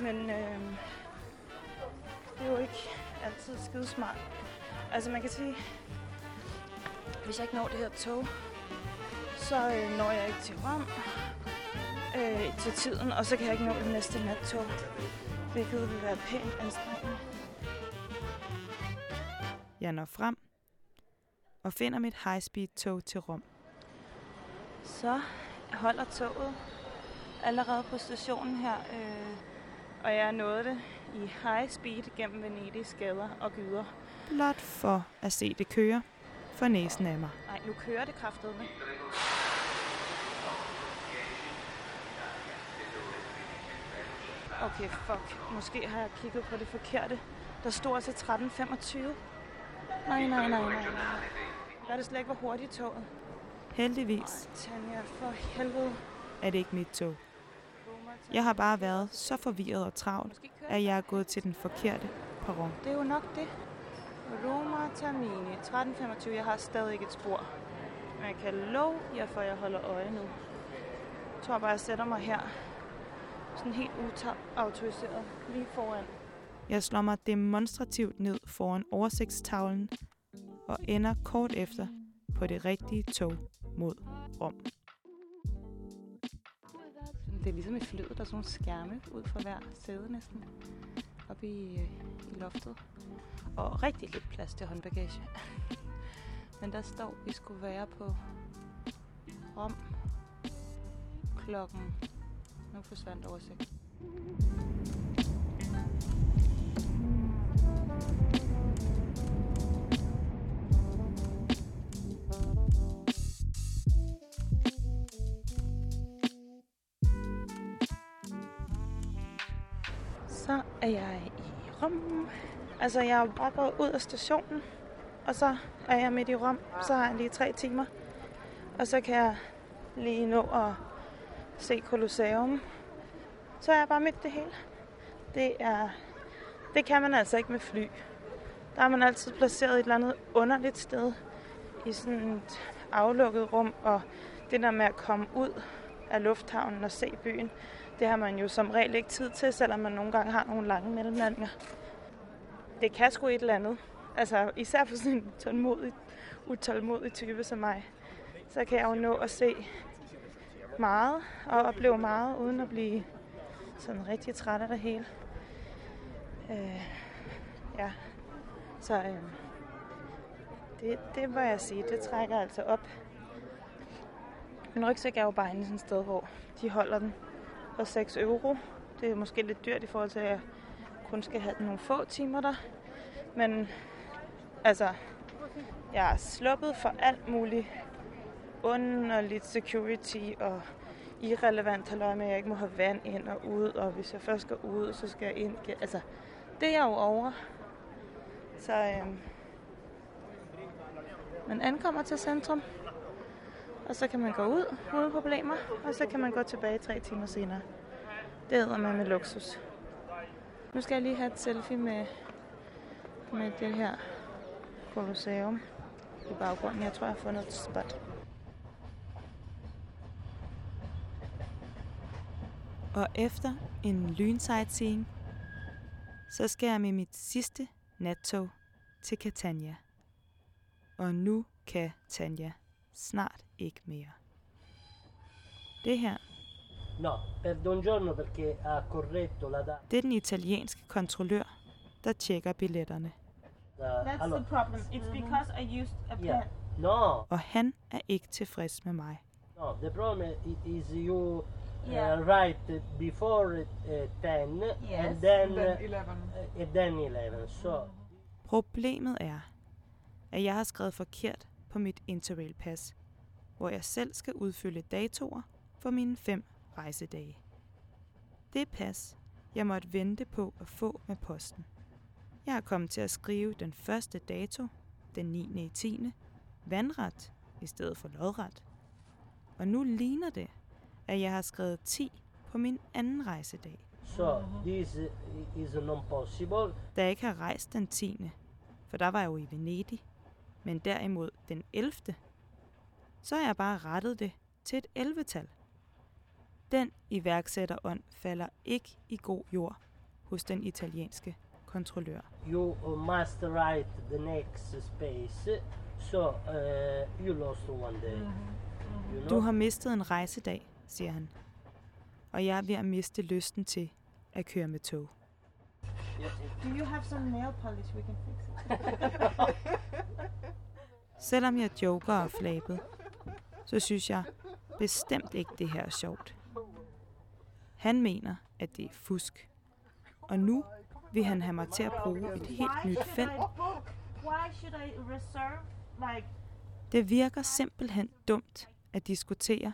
Men øh, det er jo ikke altid skide smart. Altså man kan sige, hvis jeg ikke når det her tog, så øh, når jeg ikke til Rom øh, til tiden, og så kan jeg ikke nå det næste nattog, hvilket vil være pænt anstrengende. Jeg når frem og finder mit high-speed-tog til Rom. Så holder toget allerede på stationen her, øh, og jeg nåede det i high speed gennem Venedigs gader og gyder. Blot for at se det køre for næsen af mig. Nej, nu kører det kraftedeme. Okay, fuck. Måske har jeg kigget på det forkerte. Der stod altså 13.25. Nej, nej, nej, nej, nej. Er det slet ikke, hvor hurtigt toget. Heldigvis Tanja, for helvede. er det ikke mit tog. Jeg har bare været så forvirret og travlt, at jeg er gået til den forkerte perron. Det er jo nok det. Roma Termini, 13.25. Jeg har stadig ikke et spor. Men jeg kan love jer, for jeg holder øje nu. Jeg tror bare, jeg sætter mig her. Sådan helt autoriseret. Lige foran. Jeg slår mig demonstrativt ned foran oversigtstavlen og ender kort efter på det rigtige tog mod Rom. Det er ligesom i flyet, der er sådan nogle skærme ud for hver sæde næsten. Oppe i, øh, i loftet. Og rigtig lidt plads til håndbagage. Men der står, vi skulle være på Rom klokken... Nu forsvandt oversigt. Så er jeg i Rom. Altså, jeg er bare gået ud af stationen, og så er jeg midt i Rom. Så har jeg lige tre timer. Og så kan jeg lige nå at se Colosseum. Så er jeg bare midt det hele. Det er... Det kan man altså ikke med fly. der er man altid placeret et eller andet underligt sted i sådan et aflukket rum, og det der med at komme ud af lufthavnen og se byen, det har man jo som regel ikke tid til, selvom man nogle gange har nogle lange mellemlandinger. Det kan sgu et eller andet. Altså især for sådan en tålmodig, utålmodig type som mig, så kan jeg jo nå at se meget og opleve meget, uden at blive sådan rigtig træt af det hele. Øh, ja, så øh, det, det må jeg sige, det trækker altså op. Min rygsæk er jo bare inde i sådan et sted, hvor de holder den for 6 euro. Det er måske lidt dyrt i forhold til, at jeg kun skal have nogle få timer der. Men altså, jeg er sluppet for alt muligt underligt security og irrelevant halløj med, at jeg ikke må have vand ind og ud, og hvis jeg først skal ud, så skal jeg ind. Altså, det er jeg jo over. Så øhm, man ankommer til centrum, og så kan man gå ud uden problemer, og så kan man gå tilbage tre timer senere. Det hedder man med luksus. Nu skal jeg lige have et selfie med, med det her Colosseum i baggrunden. Jeg tror, jeg har fundet et spot. Og efter en lynsightseeing, så skal jeg med mit sidste nattog til Catania. Og nu kan Tanja snart ikke mere. Det her, No, perdo un giorno perché ha corretto la data. det er den italienske kontrollør, der tjekker billetterne. That's the problem. It's because I used a pen. yeah. No, Og han er ikke tilfreds med mig. no, the problem is you Yeah. uh, write before uh, 10 Yes. and then, Then uh, 11. uh, and then 11. So Problemet er, at jeg har skrevet forkert på mit Interrail-pas, hvor jeg selv skal udfylde datoer for mine fem rejsedage. Det pas, jeg måtte vente på at få med posten. Jeg er kommet til at skrive den første dato, den 9. i 10. vandret i stedet for lodret. Og nu ligner det, at jeg har skrevet 10 på min anden rejsedag. so this is non possible. da jeg ikke har rejst den 10. For der var jeg jo i Venedig. Men derimod den 11. Så har jeg bare rettet det til et 11-tal. Den iværksætterånd falder ikke i god jord hos den italienske kontrollør. You must write the next space. So uh, you lost one day. You know? Du har mistet en rejsedag, siger han. Og jeg er ved at miste lysten til at køre med tog. Do you have some nail polish we can fix it? Selvom jeg joker og flabet, så synes jeg bestemt ikke, det her er sjovt. Han mener, at det er fusk. Og nu vil han have mig til at bruge et helt nyt felt. Det virker simpelthen dumt at diskutere,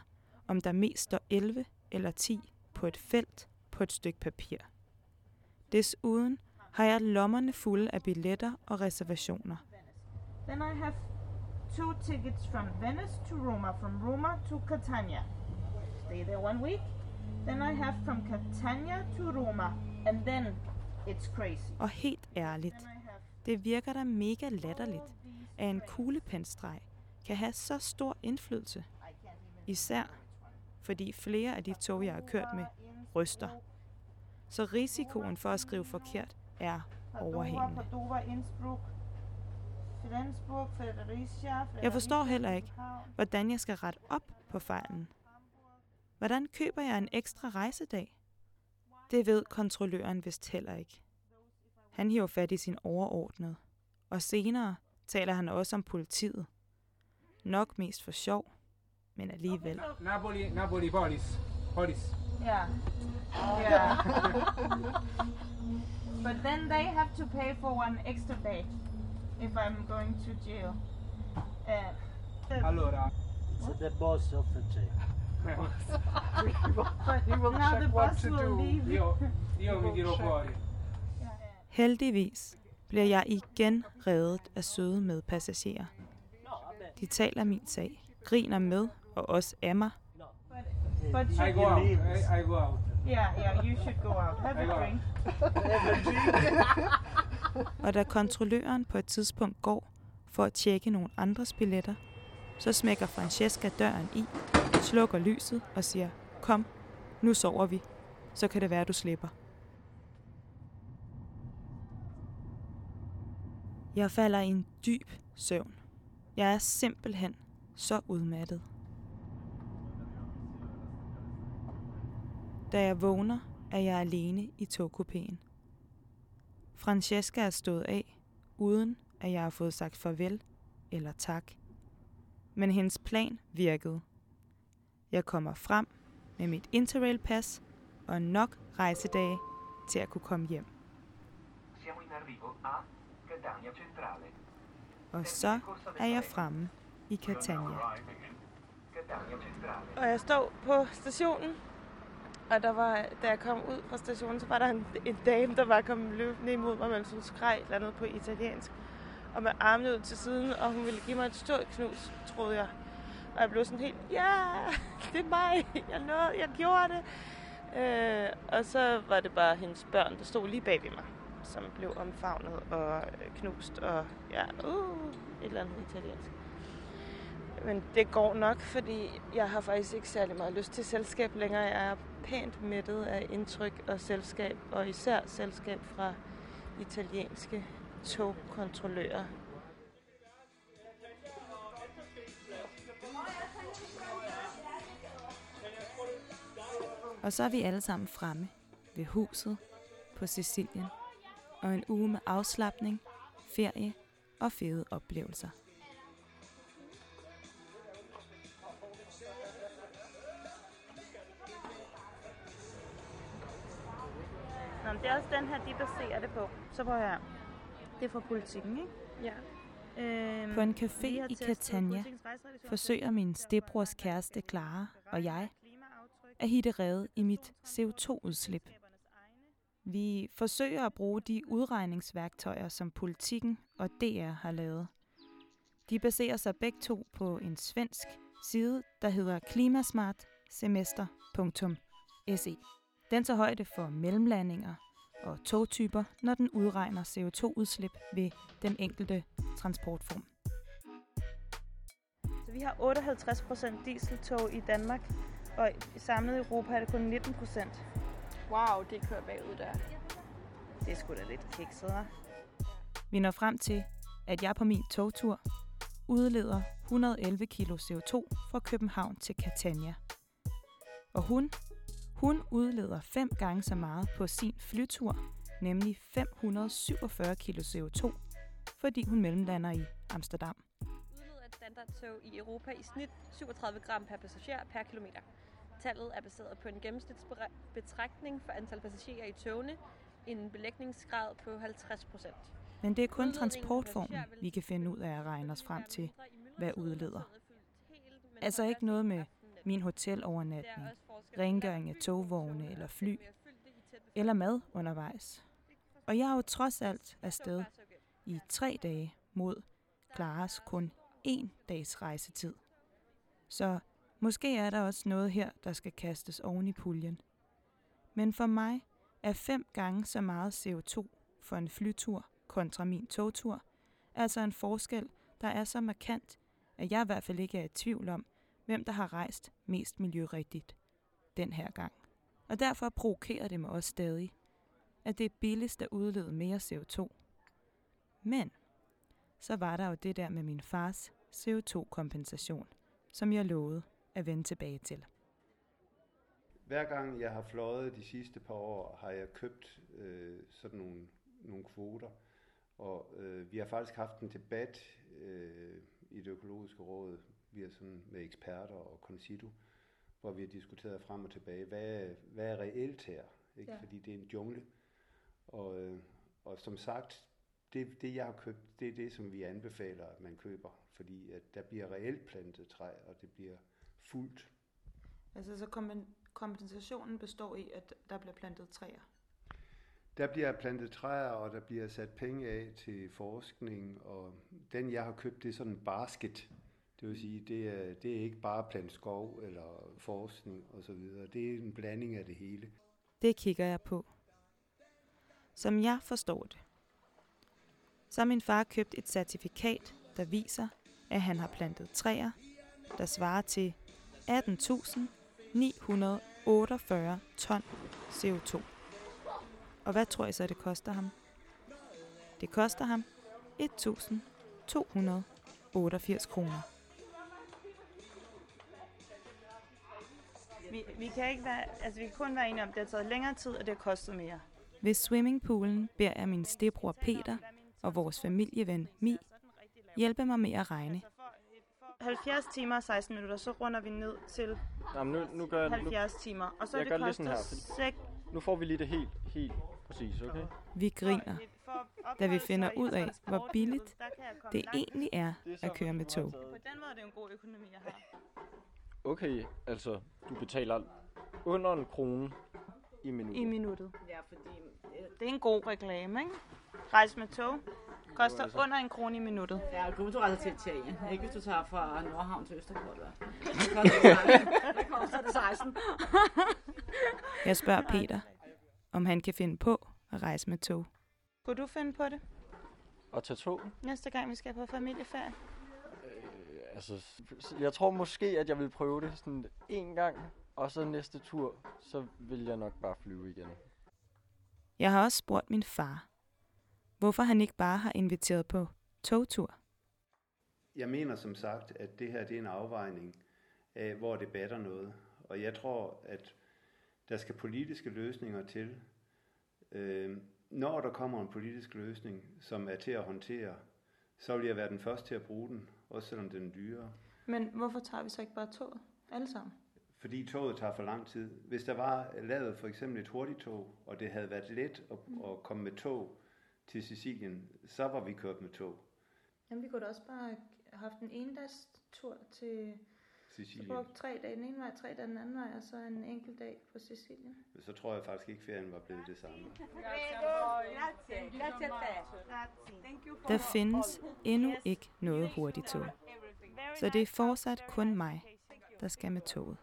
om der mest står 11 eller 10 på et felt på et stykke papir. Desuden har jeg lommerne fulde af billetter og reservationer. Then I have two tickets from Venice to Roma, from Roma to Catania. Stay there one week. Then I have from Catania to Roma, and then it's crazy. Og helt ærligt, det virker da mega latterligt, at en kuglepensstreg kan have så stor indflydelse. Især fordi flere af de tog, jeg har kørt med, ryster. Så risikoen for at skrive forkert er overhængende. Padova, Innsbruck, Flensburg, Fredericia, Jeg forstår heller ikke, hvordan jeg skal rette op på fejlen. Hvordan køber jeg en ekstra rejsedag? Det ved kontrolløren vist heller ikke. Han hiver fat i sin overordnede, og senere taler han også om politiet. Nok mest for sjov, men alligevel. Napoli, Napoli, Polis. Polis. Yeah. Yeah. but then they have to pay for one extra day if I'm going to jail. Uh, Allora. It's the boss of the jail. He will now check the boss will leave. Io, io mi tiro fuori. Heldigvis bliver jeg igen reddet af søde medpassagerer. De taler min sag, griner med og også af mig, But I go out. leave? I, I go out. Yeah, yeah, you should go out. Have I go a out. drink. Have a drink. Og da kontrolløren på et tidspunkt går for at tjekke nogle andres billetter, så smækker Francesca døren i, slukker lyset og siger, kom, nu sover vi, så kan det være, du slipper. Jeg falder i en dyb søvn. Jeg er simpelthen så udmattet. Da jeg vågner, er jeg alene i togkupéen. Francesca er stået af, uden at jeg har fået sagt farvel eller tak. Men hendes plan virkede. Jeg kommer frem med mit Interrail-pas og nok rejsedage til at kunne komme hjem. Siamo in arrivo a Catania Centrale. Og så er jeg fremme i Catania. Catania Centrale. Og jeg stod på stationen, og der var, da jeg kom ud fra stationen, så var der en, en dame, der var kommet løbende imod mig, mens hun skreg eller noget på italiensk. Og med armene ud til siden, og hun ville give mig et stort knus, troede jeg. Og jeg blev sådan helt, ja, det er mig, jeg nåede, jeg gjorde det. Øh, og så var det bare hendes børn, der stod lige bag ved mig, som blev omfavnet og knust, og ja, uh, et eller andet italiensk. Men det går nok, fordi jeg har faktisk ikke særlig meget lyst til selskab længere. Jeg er pænt mættet af indtryk og selskab, og især selskab fra italienske togkontrollører. Og så er vi alle sammen fremme ved huset på Sicilien. Og en uge med afslappning, ferie og fede oplevelser. Det er også den her, de baserer det på. Så prøver jeg. Det er fra politikken, ikke? Ja. Øhm, På en café i Catania forsøger min stedbrors kæreste Clara og jeg at hitte rede i mit CO2-udslip. Vi forsøger at bruge de udregningsværktøjer, som politikken og DR har lavet. De baserer sig begge to på en svensk side, der hedder klimasmartsemester.se. Den tager højde for mellemlandinger og togtyper, når den udregner CO2-udslip ved den enkelte transportform. Så vi har 58 procent dieseltog i Danmark, og i samlet Europa er det kun 19 procent. Wow, det kører bagud der. Det er sgu da lidt kikset? Vi når frem til, at jeg på min togtur udleder 111 kg CO2 fra København til Catania. Og hun, hun udleder fem gange så meget på sin flytur, nemlig 547 kg CO2, fordi hun mellemlander i Amsterdam. udleder et standardtog i Europa i snit 37 gram per passager per kilometer. Tallet er baseret på en gennemsnitsbetragtning for antal passagerer i togene, en belægningsgrad på 50 procent. Men det er kun transportformen, vi kan finde ud af at regne os frem til, hvad udleder. Altså ikke noget med min hotelovernatning, rengøring af togvogne eller fly, eller mad undervejs. Og jeg er jo trods alt afsted i tre dage mod Klares kun én dags rejsetid. Så måske er der også noget her, der skal kastes oven i puljen. Men for mig er fem gange så meget CO2 for en flytur kontra min togtur, altså en forskel, der er så markant, at jeg i hvert fald ikke er i tvivl om, hvem der har rejst mest miljørigtigt den her gang. Og derfor provokerer det mig også stadig, at det er billigst at udlede mere CO2. Men så var der jo det der med min fars CO2-kompensation, som jeg lovede at vende tilbage til. Hver gang jeg har fløjet de sidste par år, har jeg købt øh, sådan nogle, nogle kvoter. Og øh, vi har faktisk haft en debat øh, i det økologiske råd, vi er sådan med eksperter og Concito, hvor vi har diskuteret frem og tilbage, hvad, hvad er reelt her? Ikke? Ja. Fordi det er en jungle. Og, øh, og som sagt, det, det jeg har købt, det er det, som vi anbefaler, at man køber. Fordi at der bliver reelt plantet træ, og det bliver fuldt. Altså så kompen- kompensationen består i, at der bliver plantet træer. Der bliver plantet træer, og der bliver sat penge af til forskning, og den jeg har købt, det er sådan en basket. Det vil sige, det er, det er ikke bare plant skov eller forskning osv. Det er en blanding af det hele. Det kigger jeg på. Som jeg forstår det, Så har min far købt et certifikat, der viser, at han har plantet træer, der svarer til 18.948 ton CO2. Og hvad tror I så, det koster ham? Det koster ham 1.288 kroner. Vi, kan ikke være, altså vi kan kun være enige om, at det har taget længere tid, og det har kostet mere. Ved swimmingpoolen beder jeg min stebror Peter og vores familieven Mi hjælpe mig med at regne. 70 timer og 16 minutter, så runder vi ned til Jamen, nu, nu gør jeg, nu, 70 timer. Og så jeg er gør det sådan her. fordi- sek- Nu får vi lige det helt, helt præcis, okay? Vi griner, da vi finder ud af, hvor billigt det egentlig er at køre med tog. På den måde er det en god økonomi, jeg har. Okay, altså, du betaler under en krone i minuttet. I minuttet. Ja, fordi... Det er en god reklame, ikke? Rejse med tog koster altså- under en krone i minuttet. Ja, og du rejser til Italien. Ikke hvis du tager fra Nordhavn til Østerport, koster- Det koster det 16. Jeg spørger Peter, om han kan finde på at rejse med tog. Kunne du finde på det? Og tage tog? Næste gang vi skal på familieferie. Altså, jeg tror måske, at jeg vil prøve det sådan en gang, og så næste tur, så vil jeg nok bare flyve igen. Jeg har også spurgt min far, hvorfor han ikke bare har inviteret på togtur. Jeg mener som sagt, at det her det er en afvejning af, hvor det batter noget. Og jeg tror, at der skal politiske løsninger til. Øh, når der kommer en politisk løsning, som er til at håndtere, så vil jeg være den første til at bruge den, også selvom den er dyrere. Men hvorfor tager vi så ikke bare toget? Alle sammen. Fordi toget tager for lang tid. Hvis der var lavet for eksempel et hurtigt tog, og det havde været let at, at komme med tog til Sicilien, så var vi kørt med tog. Jamen, vi kunne da også bare have haft en endags tur til... Sicilien. Så brugt tre dage den ene vej, tre dage den anden vej, og så en enkelt dag på Sicilien. Så tror jeg faktisk ikke, ferien var blevet det samme. Der findes endnu ikke noget hurtigt tog. Så det er fortsat kun mig, der skal med toget.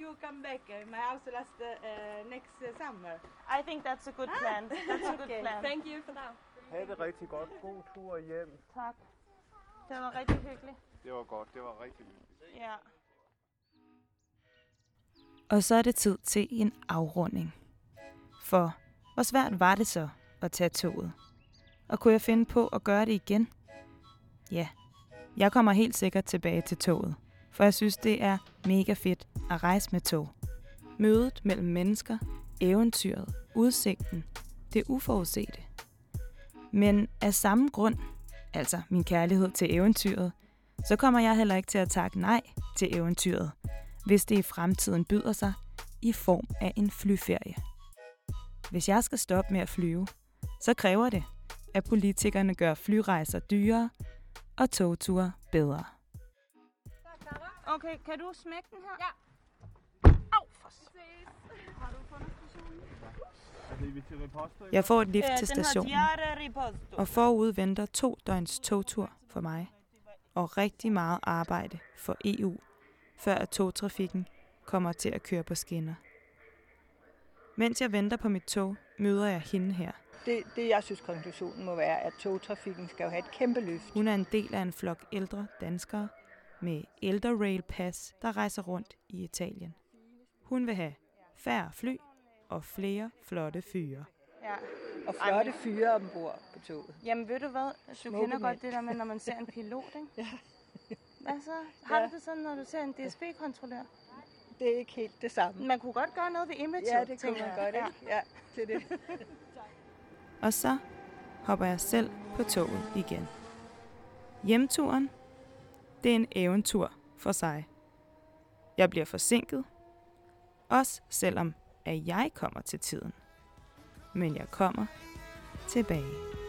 You come back uh, my house last uh, next summer. I think that's a good plan. That's a good plan. Thank you for now. Ha' det rigtig godt. God tur hjem. Tak. Det var rigtig hyggeligt. Det var godt. Det var rigtig hyggeligt. Ja. Og så er det tid til en afrunding. For hvor svært var det så at tage toget? Og kunne jeg finde på at gøre det igen? Ja, jeg kommer helt sikkert tilbage til toget, for jeg synes, det er mega fedt at rejse med tog. Mødet mellem mennesker, eventyret, udsigten, det uforudsete. Men af samme grund, altså min kærlighed til eventyret, så kommer jeg heller ikke til at takke nej til eventyret, hvis det i fremtiden byder sig i form af en flyferie. Hvis jeg skal stoppe med at flyve, så kræver det, at politikerne gør flyrejser dyrere og togture bedre. Okay, kan du smække den her? Ja. Au, for Har du fundet? Jeg får et lift Øh, til stationen, og forud venter to døgns togtur for mig, og rigtig meget arbejde for EU, før at togtrafikken kommer til at køre på skinner. Mens jeg venter på mit tog, møder jeg hende her. Det, det, jeg synes, konklusionen må være, at togtrafikken skal jo have et kæmpe løft. Hun er en del af en flok ældre danskere med Elderrail Pass, der rejser rundt i Italien. Hun vil have færre fly og flere flotte fyre. Ja. Og flotte fyre ombord på toget. Jamen ved du hvad, du kender godt det der med, når man ser en pilot, ikke? ja. Hvad så? Har Ja. du det sådan, når du ser en DSB-kontrollør? Det er ikke helt det samme. Man kunne godt gøre noget ved imaget, Ja, det kunne tænker man jeg. godt, ikke? Ja, det er det. Og så hopper jeg selv på toget igen. Hjemturen, det er en eventyr for sig. Jeg bliver forsinket, også selvom at jeg kommer til tiden. Men jeg kommer tilbage.